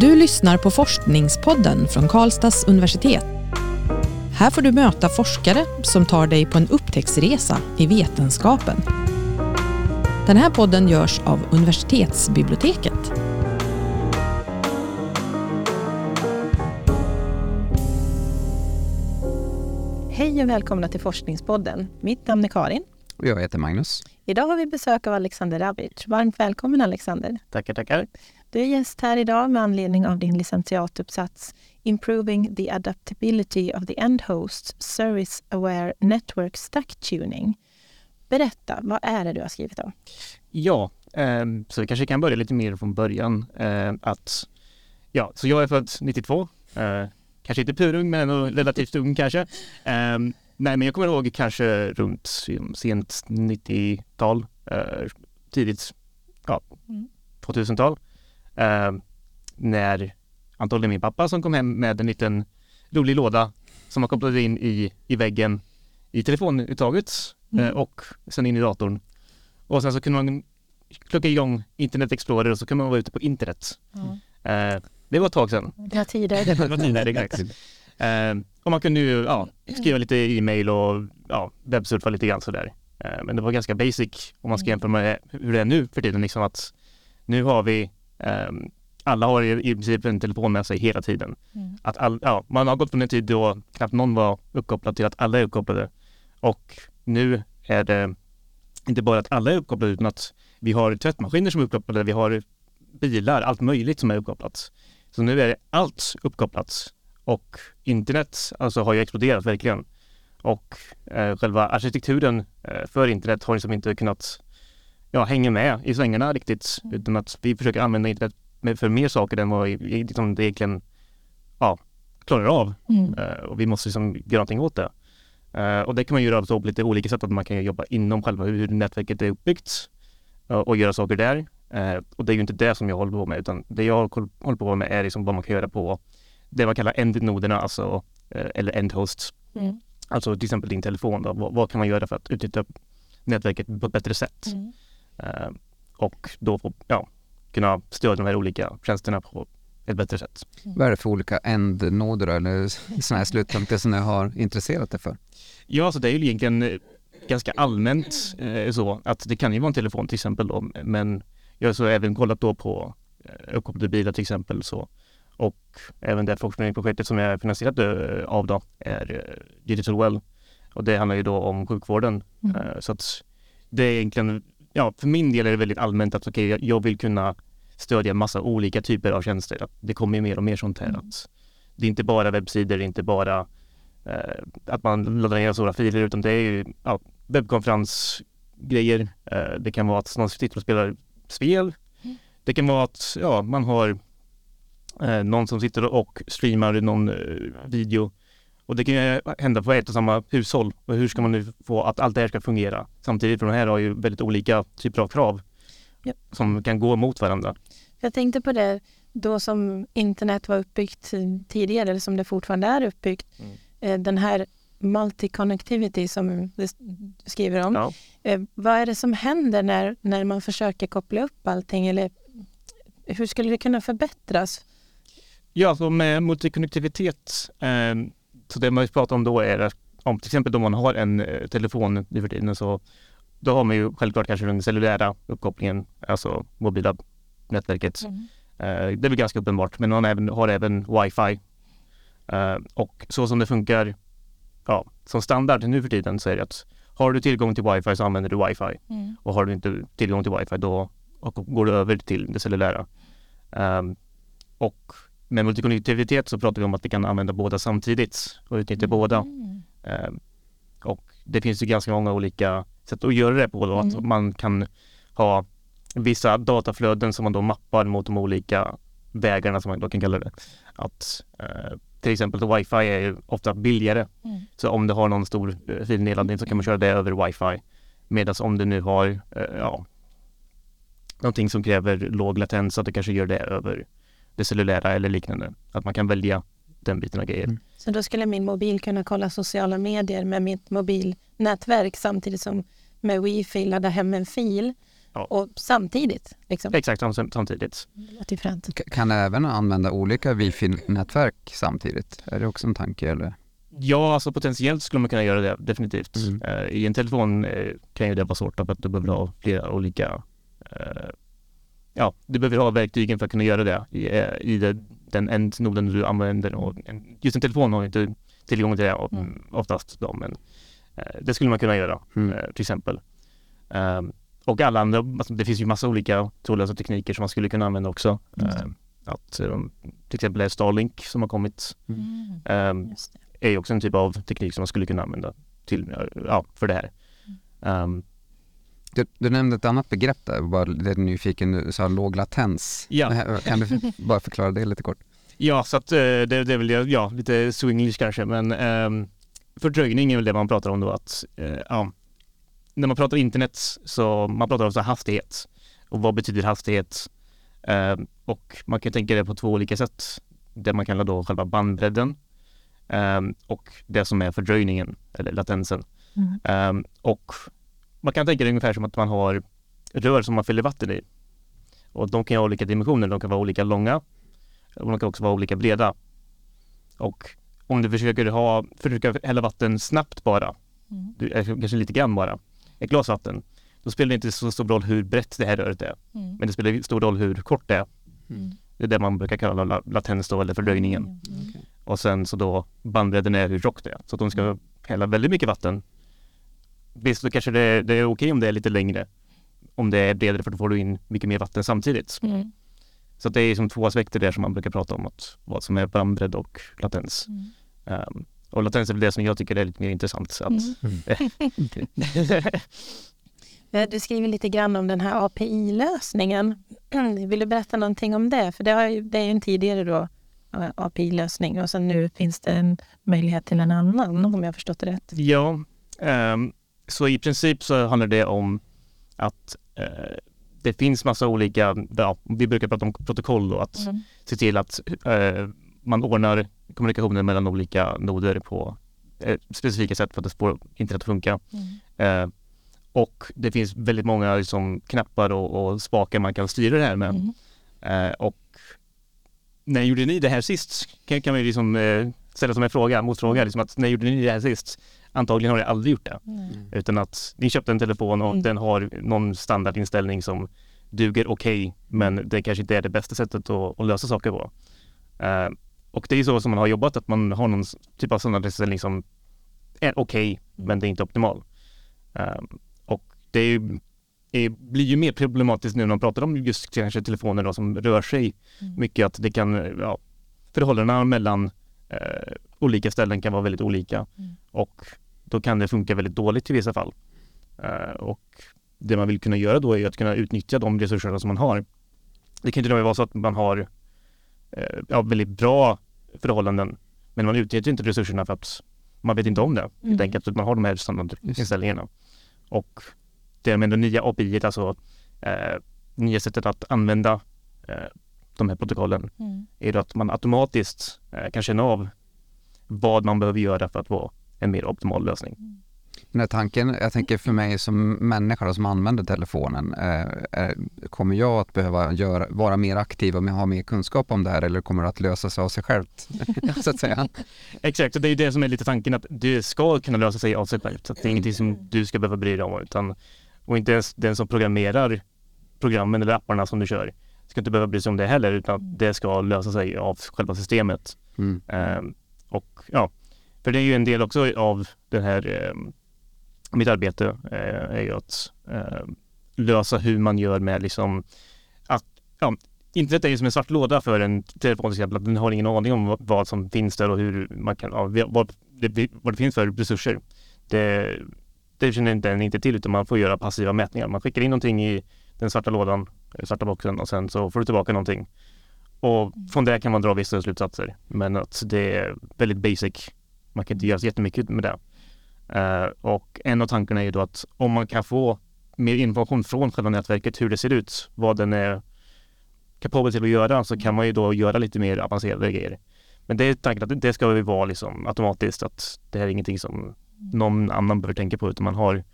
Du lyssnar på Forskningspodden från Karlstads universitet. Här får du möta forskare som tar dig på en upptäcktsresa i vetenskapen. Den här podden görs av universitetsbiblioteket. Hej och välkomna till Forskningspodden. Mitt namn är Karin. Och jag heter Magnus. Idag har vi besök av Alexander Rabic. Varmt välkommen Alexander. Tackar, tackar. Du är gäst här idag med anledning av din licentiatuppsats Improving the Adaptability of the End Host Service Aware Network Stack Tuning. Berätta, vad är det du har skrivit om? Ja, eh, så vi kanske kan börja lite mer från början. Eh, att, ja, så jag är född 92. Eh, kanske inte purung, men ändå relativt ung kanske. Eh, nej, men jag kommer ihåg kanske runt sent 90-tal, eh, tidigt ja, 2000-tal. Eh, när antagligen min pappa som kom hem med en liten rolig låda som man kopplade in i, i väggen i telefonuttaget Mm. eh, och sen in i datorn. Och sen så kunde man plocka igång Internet Explorer och så kunde man vara ute på internet. Eh, det var ett tag sedan. Det har tidigare. Det var tidigare, exakt. Och man kunde ju ja, skriva lite e-mail och ja, webbsurfa lite grann sådär. Men det var ganska basic om man ska jämföra med hur det är nu för tiden. Liksom att nu har vi ehm, alla har i i princip en telefon med sig hela tiden. Mm. Att all, ja, man har gått från en tid då knappt någon var uppkopplad till att alla är uppkopplade. Och nu är det inte bara att alla är uppkopplade utan att vi har tvättmaskiner som är uppkopplade, vi har bilar, allt möjligt som är uppkopplat. Så nu är allt uppkopplat och internet alltså har ju exploderat verkligen. Och eh, själva arkitekturen eh, för internet har liksom inte kunnat ja, hänga med i svängarna riktigt utan att vi försöker använda internet för mer saker än vad liksom det egentligen ja, klarar av. Mm. Eh, och vi måste liksom göra någonting åt det. Eh, och det kan man göra på lite olika sätt. Att man kan jobba inom själva hur nätverket är uppbyggt eh, och göra saker där. Och det är ju inte det som jag håller på med utan det jag håll- håller på med är liksom vad man kan göra på det man kallar endnoderna, alltså eller endhosts. Mm. Alltså till exempel din telefon. Då. Vad, vad kan man göra för att utnyttja nätverket på ett bättre sätt? Mm. Eh, och då ja, kunna stödja de här olika tjänsterna på ett bättre sätt. Vad är det för olika ändnoder eller sådana här slutpunkter som ni har intresserat er för? Ja, så det är ju egentligen eh, ganska allmänt eh, så att det kan ju vara en telefon till exempel då, men jag har så även kollat då på eh, uppkopplade bilar till exempel så och även det forskningsprojektet som jag är finansierat eh, av då är Digital Well och det handlar ju då om sjukvården Mm. Så att det är egentligen, ja för min del är det väldigt allmänt att okej jag, jag vill kunna stödja massa olika typer av tjänster. Det kommer ju mer och mer sånt här. Mm. Att det är inte bara webbsidor, det är inte bara eh, att man laddar ner stora filer utan det är ju ja, webbkonferensgrejer. Eh, det kan vara att någon sitter och spelar spel. Mm. Det kan vara att ja, man har eh, någon som sitter och streamar någon eh, video. Och det kan ju hända på ett och samma hushåll. Och hur ska man nu få att allt det här ska fungera? Samtidigt för de här har ju väldigt olika typer av krav Ja. som kan gå mot varandra. Jag tänkte på det då som internet var uppbyggt tidigare, eller som det fortfarande är uppbyggt. Mm. Eh, Den här multi-connectivity som du skriver om. Ja. Eh, Vad är det som händer när, när man försöker koppla upp allting? Eller hur skulle det kunna förbättras? Ja, så med multikonnektivitet, eh, så det man pratar om då är att om till exempel om man har en eh, telefon nu för tiden så då har man ju självklart kanske den cellulära uppkopplingen, alltså mobila nätverket. Eh, det är väl ganska uppenbart, men man även, har även wifi. Eh, och så som det funkar, ja, som standard nu för tiden så är det att har du tillgång till wifi så använder du wifi. Och har du inte tillgång till wifi då går du över till det cellulära. Ehm, och med multikonnektivitet så pratar vi om att vi kan använda båda samtidigt och utnyttja båda. Ehm, och det finns ju ganska många olika sätt att göra det på då. Att Mm. man kan ha vissa dataflöden som man då mappar mot de olika vägarna som man då kan kalla det. Att eh, till exempel wifi är ju ofta billigare. Mm. Så om du har någon stor eh, filnedladdning så kan man köra det över wifi. Medan om du nu har eh, ja, någonting som kräver låg latens så att du kanske gör det över det cellulära eller liknande. Att man kan välja den biten av grejer. Mm. Så då skulle min mobil kunna kolla sociala medier med mitt mobilnätverk samtidigt som med wifi ladda hem en fil. Och samtidigt? Liksom. Exakt sam- samtidigt. Kan även använda olika wifi-nätverk samtidigt? Är det också en tanke eller? Ja, alltså potentiellt skulle man kunna göra det definitivt. Mm. Eh, I en telefon eh, kan ju det vara svårt för att du behöver ha flera olika eh, Ja, du behöver ha verktygen för att kunna göra det i, eh, i det, den ändnoden du använder och just en telefon har inte tillgång till det Mm. oftast då, men eh, det skulle man kunna göra Mm. eh, till exempel. Ehm, och alla andra, alltså, det finns ju massa olika trådlösa tekniker som man skulle kunna använda också. Mm. Ehm, att, eh, till exempel är Starlink som har kommit. Mm. Ehm, är ju också en typ av teknik som man skulle kunna använda till, ja, för det här. Du, du nämnde ett annat begrepp där, bara lite nyfiken, du sa låg latens. Ja. Kan du bara förklara det lite kort? ja, så att eh, det, det är väl ja, lite swinglish kanske, men um, fördröjning är väl det man pratar om då att eh, ja, när man pratar internet så man pratar om så hastighet. Och vad betyder hastighet? Ehm, och man kan tänka det på två olika sätt. Det man kallar då själva bandbredden ehm, och det som är fördröjningen eller latensen. Mm. Ehm, och man kan tänka det ungefär som att man har rör som man fyller vatten i. Och de kan ha olika dimensioner, de kan vara olika långa och de kan också vara olika breda. Och om du försöker ha, försöker hälla vatten snabbt bara, Mm. du, eh, kanske lite grann bara, ett glas vatten, då spelar det inte så stor roll hur brett det här röret är. Mm. Men det spelar stor roll hur kort det är. Mm. Det är det man brukar kalla la- latens då, eller fördröjningen. Mm. Och sen så då bandbredden är hur tjockt det är. Så att de ska hälla väldigt mycket vatten. Visst, då kanske det, det är okej om det är lite längre. Om det är bredare för då får du in mycket mer vatten samtidigt. Mm. Så att det är som två aspekter där som man brukar prata om. Att vad som är bandbredd och latens. Mm. Ehm, och latens är väl det som jag tycker är lite mer intressant. Så att, Eh, Du skriver lite grann om den här API-lösningen. Vill du berätta någonting om det? För det, har ju, det är ju en tidigare då, eh, API-lösning och sen nu finns det en möjlighet till en annan om jag har förstått det rätt. Ja, ehm, så i princip så handlar det om att eh, det finns massa olika, ja, vi brukar prata om protokoll då, att Mm. se till att eh, man ordnar kommunikationen mellan olika noder på eh, specifika sätt för att få internet att funka. Eh, och det finns väldigt många liksom, knappar och, och spakar man kan styra det här med. Mm. Eh, och när gjorde ni det här sist? Kan, kan ju liksom, eh, ställa som en fråga, motfråga, liksom att när gjorde ni det här sist? Antagligen har ni aldrig gjort det. Mm. Utan att ni köpte en telefon och Mm. den har någon standardinställning som duger okej, men det kanske inte är det bästa sättet att, att lösa saker på. Eh, och det är ju så som man har jobbat, att man har någon typ av standardinställning som är okej, men det är inte optimal. Eh, och det är ju, är, blir ju mer problematiskt nu när man pratar om just kanske telefoner då, som rör sig Mm. mycket, att det kan, ja, förhållandena mellan eh, olika ställen kan vara väldigt olika. Mm. Och då kan det funka väldigt dåligt i vissa fall. Eh, och det man vill kunna göra då är att kunna utnyttja de resurserna som man har. Det kan till och med vara så att man har eh, ja, väldigt bra förhållanden men man utnyttjar inte resurserna för att man vet inte om det. Helt Mm. enkelt att man har de här standardinställningarna. Och det med det nya API, alltså eh, nya sättet att använda eh, de här protokollen Mm. är att man automatiskt eh, kan känna av vad man behöver göra för att få en mer optimal lösning. Den här tanken, jag tänker för mig som människa som använder telefonen, eh, eh, kommer jag att behöva göra, vara mer aktiv och ha mer kunskap om det här eller kommer det att lösa sig av sig självt? så att säga. Exakt, och det är ju det som är lite tanken att det ska kunna lösa sig av sig självt. Så det är ingenting som du ska behöva bry dig om. Utan, och inte ens den som programmerar programmen eller apparna som du kör ska inte behöva bry sig om det heller utan det ska lösa sig av själva systemet. Mm. Ehm, och ja, för det är ju en del också av den här ehm, mitt arbete eh, är ju att ehm, lösa hur man gör med liksom att ja, internet är ju som en svart låda för en telefon till exempel. att Den har ingen aning om vad, vad som finns där och hur man kan, ja, vad, det, vad det finns för resurser. Det, det känner inte den inte till utan man får göra passiva mätningar. Man skickar in någonting i den svarta lådan, eh, svarta boxen och sen så får du tillbaka någonting. Och från det kan man dra vissa slutsatser. Men att det är väldigt basic. Man kan inte göra så jättemycket med det. Uh, och en av tankarna är ju då att om man kan få mer information från själva nätverket, hur det ser ut, vad den är kapabel till att göra, så kan man ju då göra lite mer avancerade grejer. Men det är tanken att det ska ju vara liksom automatiskt, att det här är ingenting som någon annan behöver tänka på, utan man har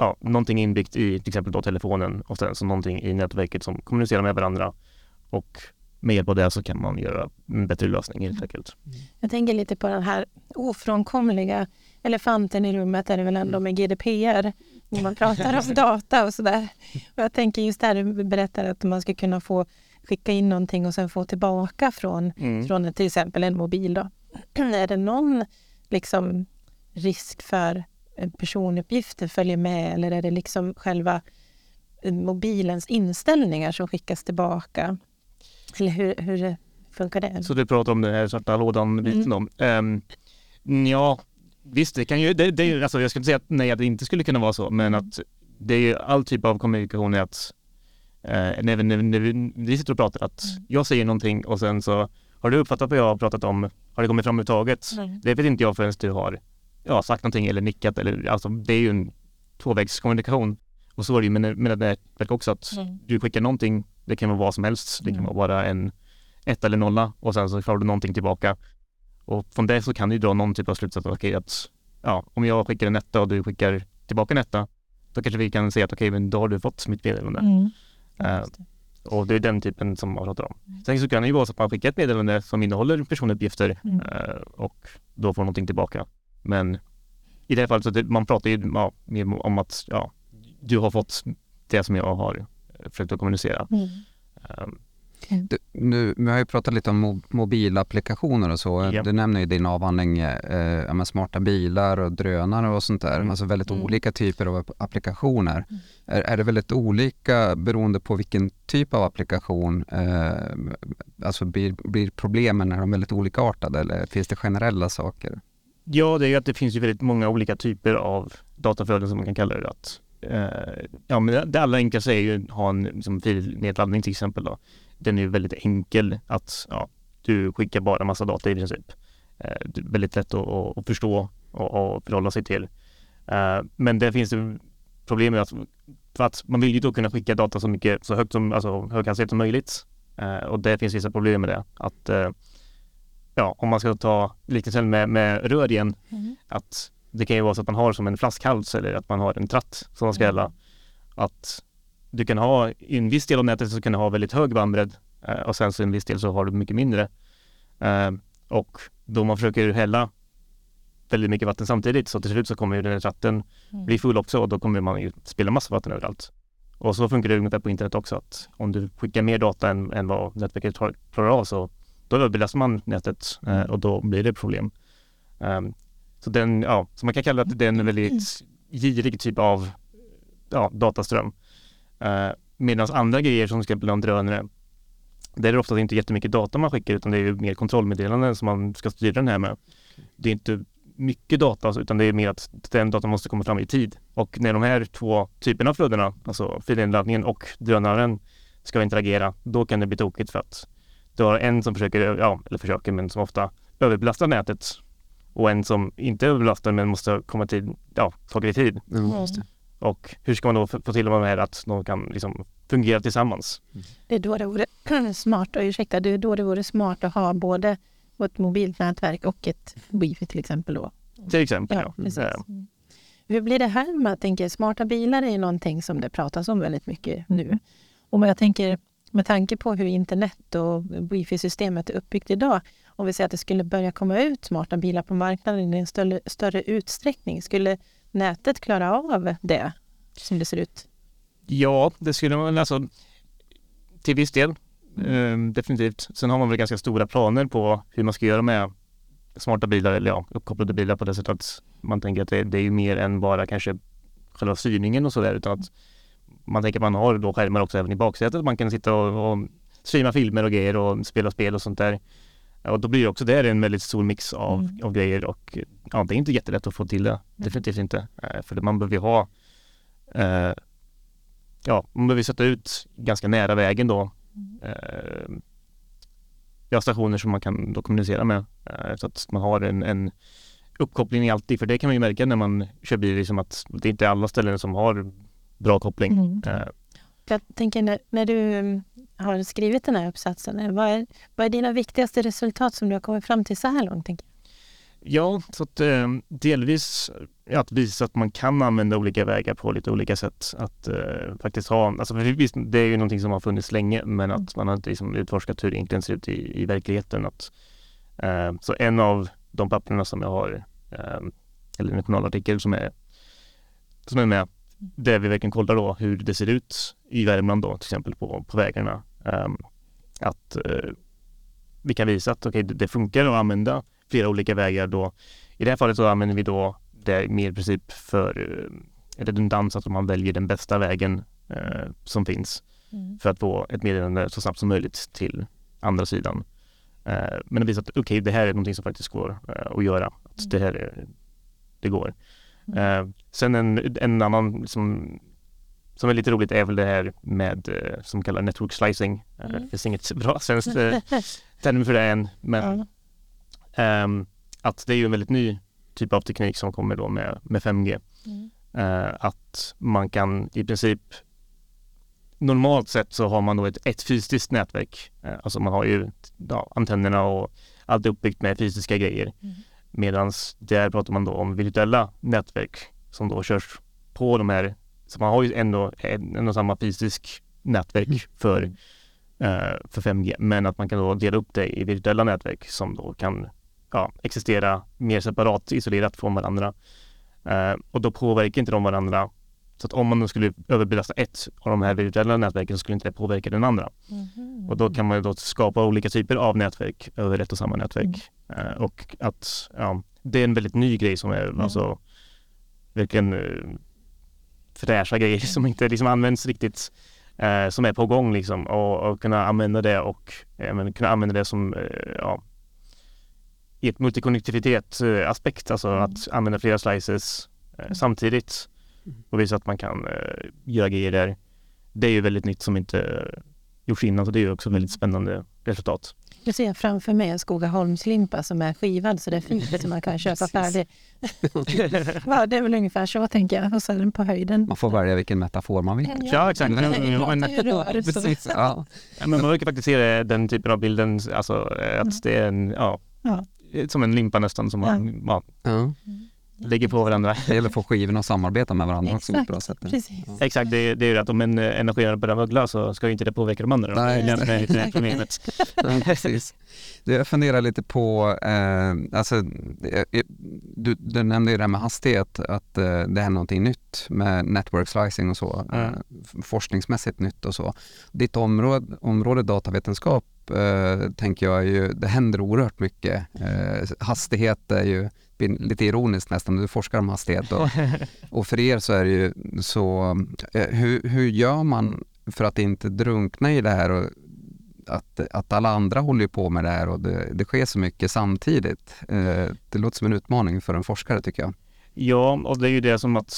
ja, någonting inbyggt i till exempel då telefonen och sen så någonting i nätverket som kommunicerar med varandra. Och med hjälp av det så kan man göra en bättre lösning helt enkelt. Jag tänker lite på den här ofrånkomliga elefanten i rummet är det väl ändå med GDPR. När man pratar om data och sådär. Och jag tänker just där du berättar att man ska kunna få skicka in någonting och sen få tillbaka från, Mm. från till exempel en mobil. Då. är det någon liksom, risk för personuppgifter följer med eller är det liksom själva eh, mobilens inställningar som skickas tillbaka? Eller hur, hur funkar det? Så du pratar om den här svarta lådan-biten Mm. då. Um, ja, visst det kan ju, det, det alltså jag ska inte säga att nej att det inte skulle kunna vara så, men Mm. att det är ju all typ av kommunikation är att eh, när, vi, när, vi- när vi- vi sitter och pratar att Mm. jag säger någonting och sen så har du uppfattat vad jag har pratat om? Har det kommit fram överhuvudtaget? Det vet inte jag förrän du har ja, sagt någonting eller nickat eller alltså det är ju en tvåvägskommunikation. Och så är det ju med, med nätverk också att Mm. du skickar någonting, det kan vara vad som helst, det kan Mm. vara bara en ett eller nolla och sen så får du någonting tillbaka. Och från det så kan du dra någon typ av slutsats okej att ja, om jag skickar en etta och du skickar tillbaka en etta, då kanske vi kan säga att okej, men då har du fått mitt meddelande. Mm. Det. och det är den typen som man pratar om. Sen så kan det ju vara så att man skickar ett meddelande som innehåller personuppgifter Mm. eh, och då får någonting tillbaka. Men i det här fallet så det, man pratar ju ja, mer om att ja, du har fått det som jag har eh, försökt att kommunicera. Mm. Eh, Du, nu, vi har ju pratat lite om mo- mobilapplikationer och så. Ja. Du nämner i din avhandling eh, smarta bilar och drönare och sånt där. Mm. Alltså väldigt Mm. olika typer av app- applikationer. Mm. Är, är det väldigt olika beroende på vilken typ av applikation? Eh, alltså blir, blir problemen när de är väldigt olikartade eller finns det generella saker? Ja, det är ju att det finns ju väldigt många olika typer av dataflöden som man kan kalla det. Att, eh, ja, men det allra enklaste är ju att ha en liksom, filnedladdning till exempel. Då. Den är ju väldigt enkel att ja, du skickar bara massa data i princip. Eh, det är väldigt lätt att, att, att förstå och, och förhålla sig till. Eh, men det finns det problem med att, för att man vill ju då kunna skicka data så mycket, så högt som, alltså hög som möjligt. Eh, och det finns vissa problem med det. Att eh, ja, om man ska ta liknelsen med, med rör igen, Mm. att det kan ju vara så att man har som en flaskhals eller att man har en tratt som ska Mm. gälla. Att du kan ha, i en viss del av nätet så kan du ha väldigt hög bandbredd eh, och sen så i en viss del så har du mycket mindre. Eh, och då man försöker hälla väldigt mycket vatten samtidigt så till slut så kommer ju den här tratten Mm. bli full också och då kommer man ju spilla massa vatten överallt. Och så funkar det ungefär på internet också att om du skickar mer data än, än vad nätverket klarar av så då överbelastar man nätet eh, och då blir det problem. Ehm, så, den, ja, så man kan kalla det en väldigt girig typ av ja, dataström. Uh, Medan andra grejer som exempel en drönare, där är det oftast inte jättemycket data man skickar utan det är ju mer kontrollmeddelanden som man ska styra den här med. Det är inte mycket data alltså, utan det är mer att den datan måste komma fram i tid. Och när de här två typerna av flödena, alltså filinladdningen och drönaren ska interagera, då kan det bli tokigt för att du har en som försöker, ja, eller försöker, men som ofta överbelastar nätet och en som inte överbelastar men måste komma till, ja, ta lite tid. Mm. Mm. Och hur ska man då få till de här att de kan liksom fungera tillsammans? Det är då det vore smart, och ursäkta, det är då det vore smart att ha både ett mobilt nätverk och ett wifi till exempel då. Till exempel. Ja, Ja, precis. Mm. Hur blir det här med, jag tänker, smarta bilar är ju någonting som det pratas om väldigt mycket nu. Och jag tänker, med tanke på hur internet och wifi-systemet är uppbyggt idag, om vi säger att det skulle börja komma ut smarta bilar på marknaden i en större, större utsträckning, skulle nätet klara av det som det ser ut? Ja, det skulle man alltså till viss del. Eh, definitivt. Sen har man väl ganska stora planer på hur man ska göra med smarta bilar eller ja, uppkopplade bilar på det sättet att man tänker att det, det är ju mer än bara kanske själva styrningen och sådär utan att man tänker att man har då skärmar också även i baksätet. Man kan sitta och, och streama filmer och grejer och spela spel och sånt där. Och då blir det också där en väldigt stor mix av, Mm. av grejer och ja, det är inte jättelätt att få till det. Definitivt inte. Eh, För man behöver ju ha eh, ja, man behöver sätta ut ganska nära vägen då eh, ja, stationer som man kan då kommunicera med eh, så att man har en, en uppkoppling alltid för det kan man ju märka när man kör bil liksom att det är inte alla ställen som har bra koppling. Mm. Eh, Jag tänker när, när du mm, har skrivit den här uppsatsen, eh, vad är, vad är dina viktigaste resultat som du har kommit fram till så här långt? Tänker Ja, så att eh, delvis att visa att man kan använda olika vägar på lite olika sätt. Att eh, faktiskt ha, alltså visst, det är ju någonting som har funnits länge, men att mm. man har inte liksom utforskat hur det egentligen ser ut i, i verkligheten. Att, eh, så en av de papperna som jag har, eh, eller en journalartikel som är, som är med, där vi verkligen kollar då hur det ser ut i Värmland då, till exempel på, på vägarna. Ehm, att eh, vi kan visa att okay, det funkar att använda flera olika vägar då. I det här fallet så använder vi då det mer i princip för eh, redundans, att man väljer den bästa vägen eh, som finns mm. för att få ett meddelande så snabbt som möjligt till andra sidan. Men det visar att okej, okay, det här är någonting som faktiskt går att göra. Att mm. det här är, det går. Mm. Eh, sen en, en annan liksom, som är lite roligt är väl det här med eh, som kallar network slicing. Mm. Det finns inget bra svenskt term för det än. Men Um, att det är ju en väldigt ny typ av teknik som kommer då med, med 5G. Mm. Uh, att man kan i princip Normalt sett så har man då ett, ett fysiskt nätverk. Uh, alltså man har ju ja, antennerna och allt är uppbyggt med fysiska grejer. Mm. Medan där pratar man då om virtuella nätverk som då körs på de här. Så man har ju ändå en, en och samma fysisk nätverk mm. för, uh, för 5G. Men att man kan då dela upp det i virtuella nätverk som då kan ja, existera mer separat, isolerat från varandra. Eh, och då påverkar inte de varandra. Så att om man skulle överbelasta ett av de här virtuella nätverken så skulle inte det påverka den andra. Mm. Och då kan man då skapa olika typer av nätverk över ett och samma nätverk. Mm. Eh, och att ja, det är en väldigt ny grej som är mm. alltså verkligen eh, fräscha grejer som inte liksom används riktigt. Eh, som är på gång liksom och, och kunna använda det och eh, kunna använda det som eh, ja, i ett multikonnektivitet-aspekt, alltså mm. att använda flera slices eh, mm. samtidigt mm. och visa att man kan eh, göra grejer där. Det är ju väldigt nytt som inte gjorts innan, så det är ju också väldigt spännande resultat. Jag ser framför mig en Skogaholmslimpa som är skivad så det är fint som man kan köpa färdig. ja, det är väl ungefär så tänker jag. Och så den på höjden. Man får välja vilken metafor man vill. Ja, ja exakt. Precis, ja. ja. men man brukar faktiskt se den typen av bilden, alltså att det är en, ja, ja som en limpa nästan som man ja. Ja, lägger på varandra. Det gäller att få skivorna att samarbeta med varandra Exakt, också på ett bra sätt. Precis. Ja. Exakt, det, det är ju att om en energiare börjar mögla så ska inte det påverka de andra. Nej, nej. nej. problemet. ja, precis. Jag funderar lite på, eh, alltså, du, du nämnde ju det här med hastighet, att eh, det är någonting nytt med network slicing och så, mm. eh, forskningsmässigt nytt och så. Ditt område, område datavetenskap eh, tänker jag ju, det händer oerhört mycket. Eh, hastighet är ju lite ironiskt nästan, du forskar om hastighet och, och för er så är det ju så, eh, hur, hur gör man för att inte drunkna i det här och att, att alla andra håller på med det här och det, det sker så mycket samtidigt. Eh, det låter som en utmaning för en forskare tycker jag. Ja, och det är ju det som att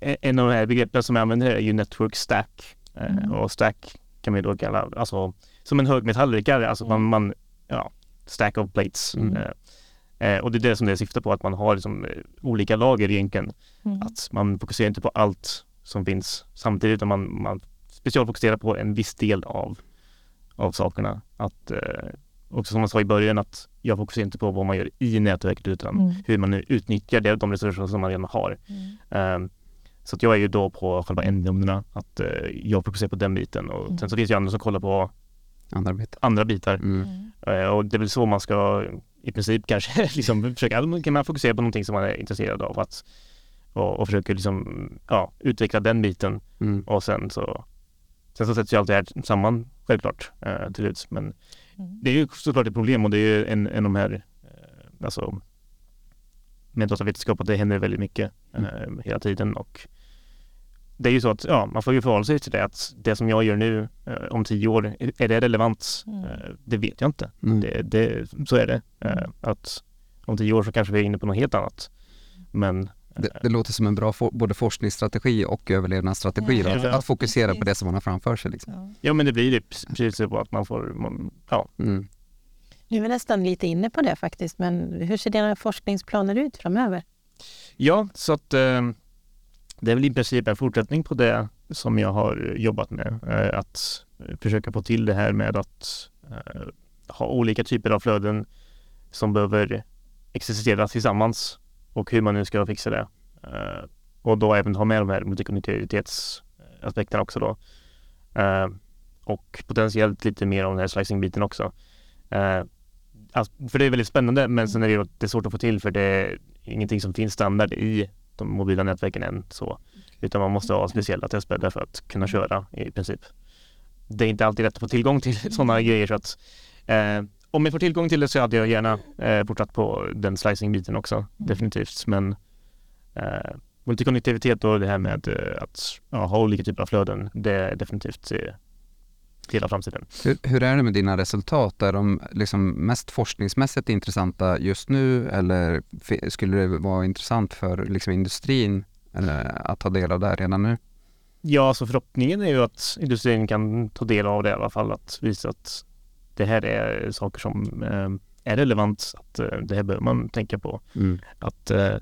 eh, en av de här begreppen som jag använder här är ju network stack. Mm. Och stack kan vi då kalla, alltså som en högmetallrikare, alltså man, man ja, stack of plates. Mm. Eh, eh, och det är det som det syftar på, att man har liksom, eh, olika lager egentligen. Mm. Att man fokuserar inte på allt som finns samtidigt, utan man, man specialfokuserar på en viss del av, av sakerna. Att, eh, också som man sa i början, att jag fokuserar inte på vad man gör i nätverket utan mm. hur man utnyttjar det, de resurser som man redan har. Um, så att jag är ju då på själva ändnumren, att eh, jag fokuserar på den biten och mm. sen så finns det ju andra som kollar på andra bitar. Andra bitar. Mm. Eh, och det är väl så man ska i princip kanske liksom försöka, kan man fokusera på någonting som man är intresserad av att, och, och försöka liksom, ja, utveckla den biten mm. och sen så Sen så sätts ju allt det här samman självklart eh, till ut. Men mm. det är ju såklart ett problem och det är ju en, en av de här, eh, alltså med datavetenskap att det händer väldigt mycket mm. eh, hela tiden och det är ju så att ja, man får ju förhålla sig till det att det som jag gör nu eh, om tio år, är det relevant? Mm. Eh, det vet jag inte. Mm. Det, det, så är det. Eh, mm. att om tio år så kanske vi är inne på något helt annat. Men det, det, låter som en bra for, både forskningsstrategi och överlevnadsstrategi ja. att, att, fokusera på det som man har framför sig. Liksom. Ja. ja. men det blir det precis så att man får, man, ja. Mm. Nu är vi nästan lite inne på det faktiskt, men hur ser dina forskningsplaner ut framöver? Ja, så att eh, det är väl i princip en fortsättning på det som jag har eh, jobbat med. Eh, att eh, försöka få till det här med att eh, ha olika typer av flöden som behöver existera tillsammans och hur man nu ska fixa det. Eh, och då även ha med de här multikonnektivitetsaspekterna också då. Och potentiellt lite mer om den här slicing-biten också. Alltså, för det är väldigt spännande men sen är det, det är svårt att få till för det är ingenting som finns standard i de mobila nätverken än så. Utan man måste ha speciella testbäddar för att kunna köra i princip. Det är inte alltid lätt att få tillgång till sådana grejer så att eh, om jag får tillgång till det så hade jag gärna eh, fortsatt på den slicing-biten också, mm. definitivt. Men eh, multikonnektivitet och det här med eh, att ja, ha olika typer av flöden, det är definitivt eh, hela framtiden. Hur, hur, är det med dina resultat? Är de liksom mest forskningsmässigt intressanta just nu eller skulle det vara intressant för liksom industrin eller, att ta del av det redan nu? Ja, alltså förhoppningen är ju att industrin kan ta del av det i alla fall, att visa att det här är saker som eh, är relevant, att eh, det här behöver man tänka på. Mm. Att eh,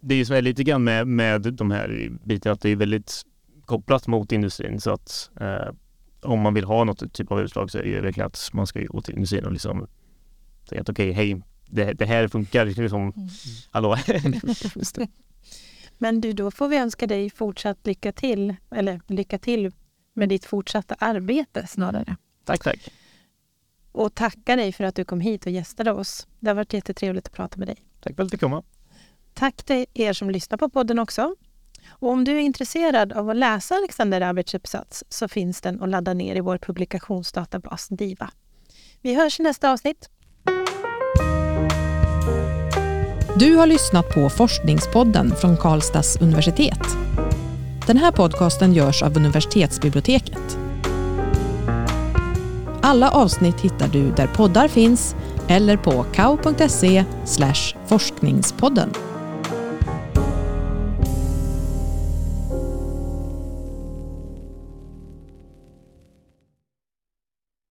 det är ju som är lite grann med, med de här bitarna, att det är väldigt kopplat mot industrin så att eh, om man vill ha något typ av utslag så är det verkligen att man ska gå till industrin och liksom säga att okej, okay, hej, det, det, här funkar. Liksom, mm. Hallå? Men du, då får vi önska dig fortsatt lycka till, eller lycka till med ditt fortsatta arbete snarare. Tack, tack. Och tacka dig för att du kom hit och gästade oss. Det har varit jättetrevligt att prata med dig. Tack för att du fick komma. Tack till er som lyssnar på podden också. Och om du är intresserad av att läsa Alexander Alberts uppsats så finns den att ladda ner i vår publikationsdatabas DIVA. Vi hörs i nästa avsnitt. Du har lyssnat på Forskningspodden från Karlstads universitet. Den här podcasten görs av universitetsbiblioteket. Alla avsnitt hittar du där poddar finns eller på kao.se forskningspodden.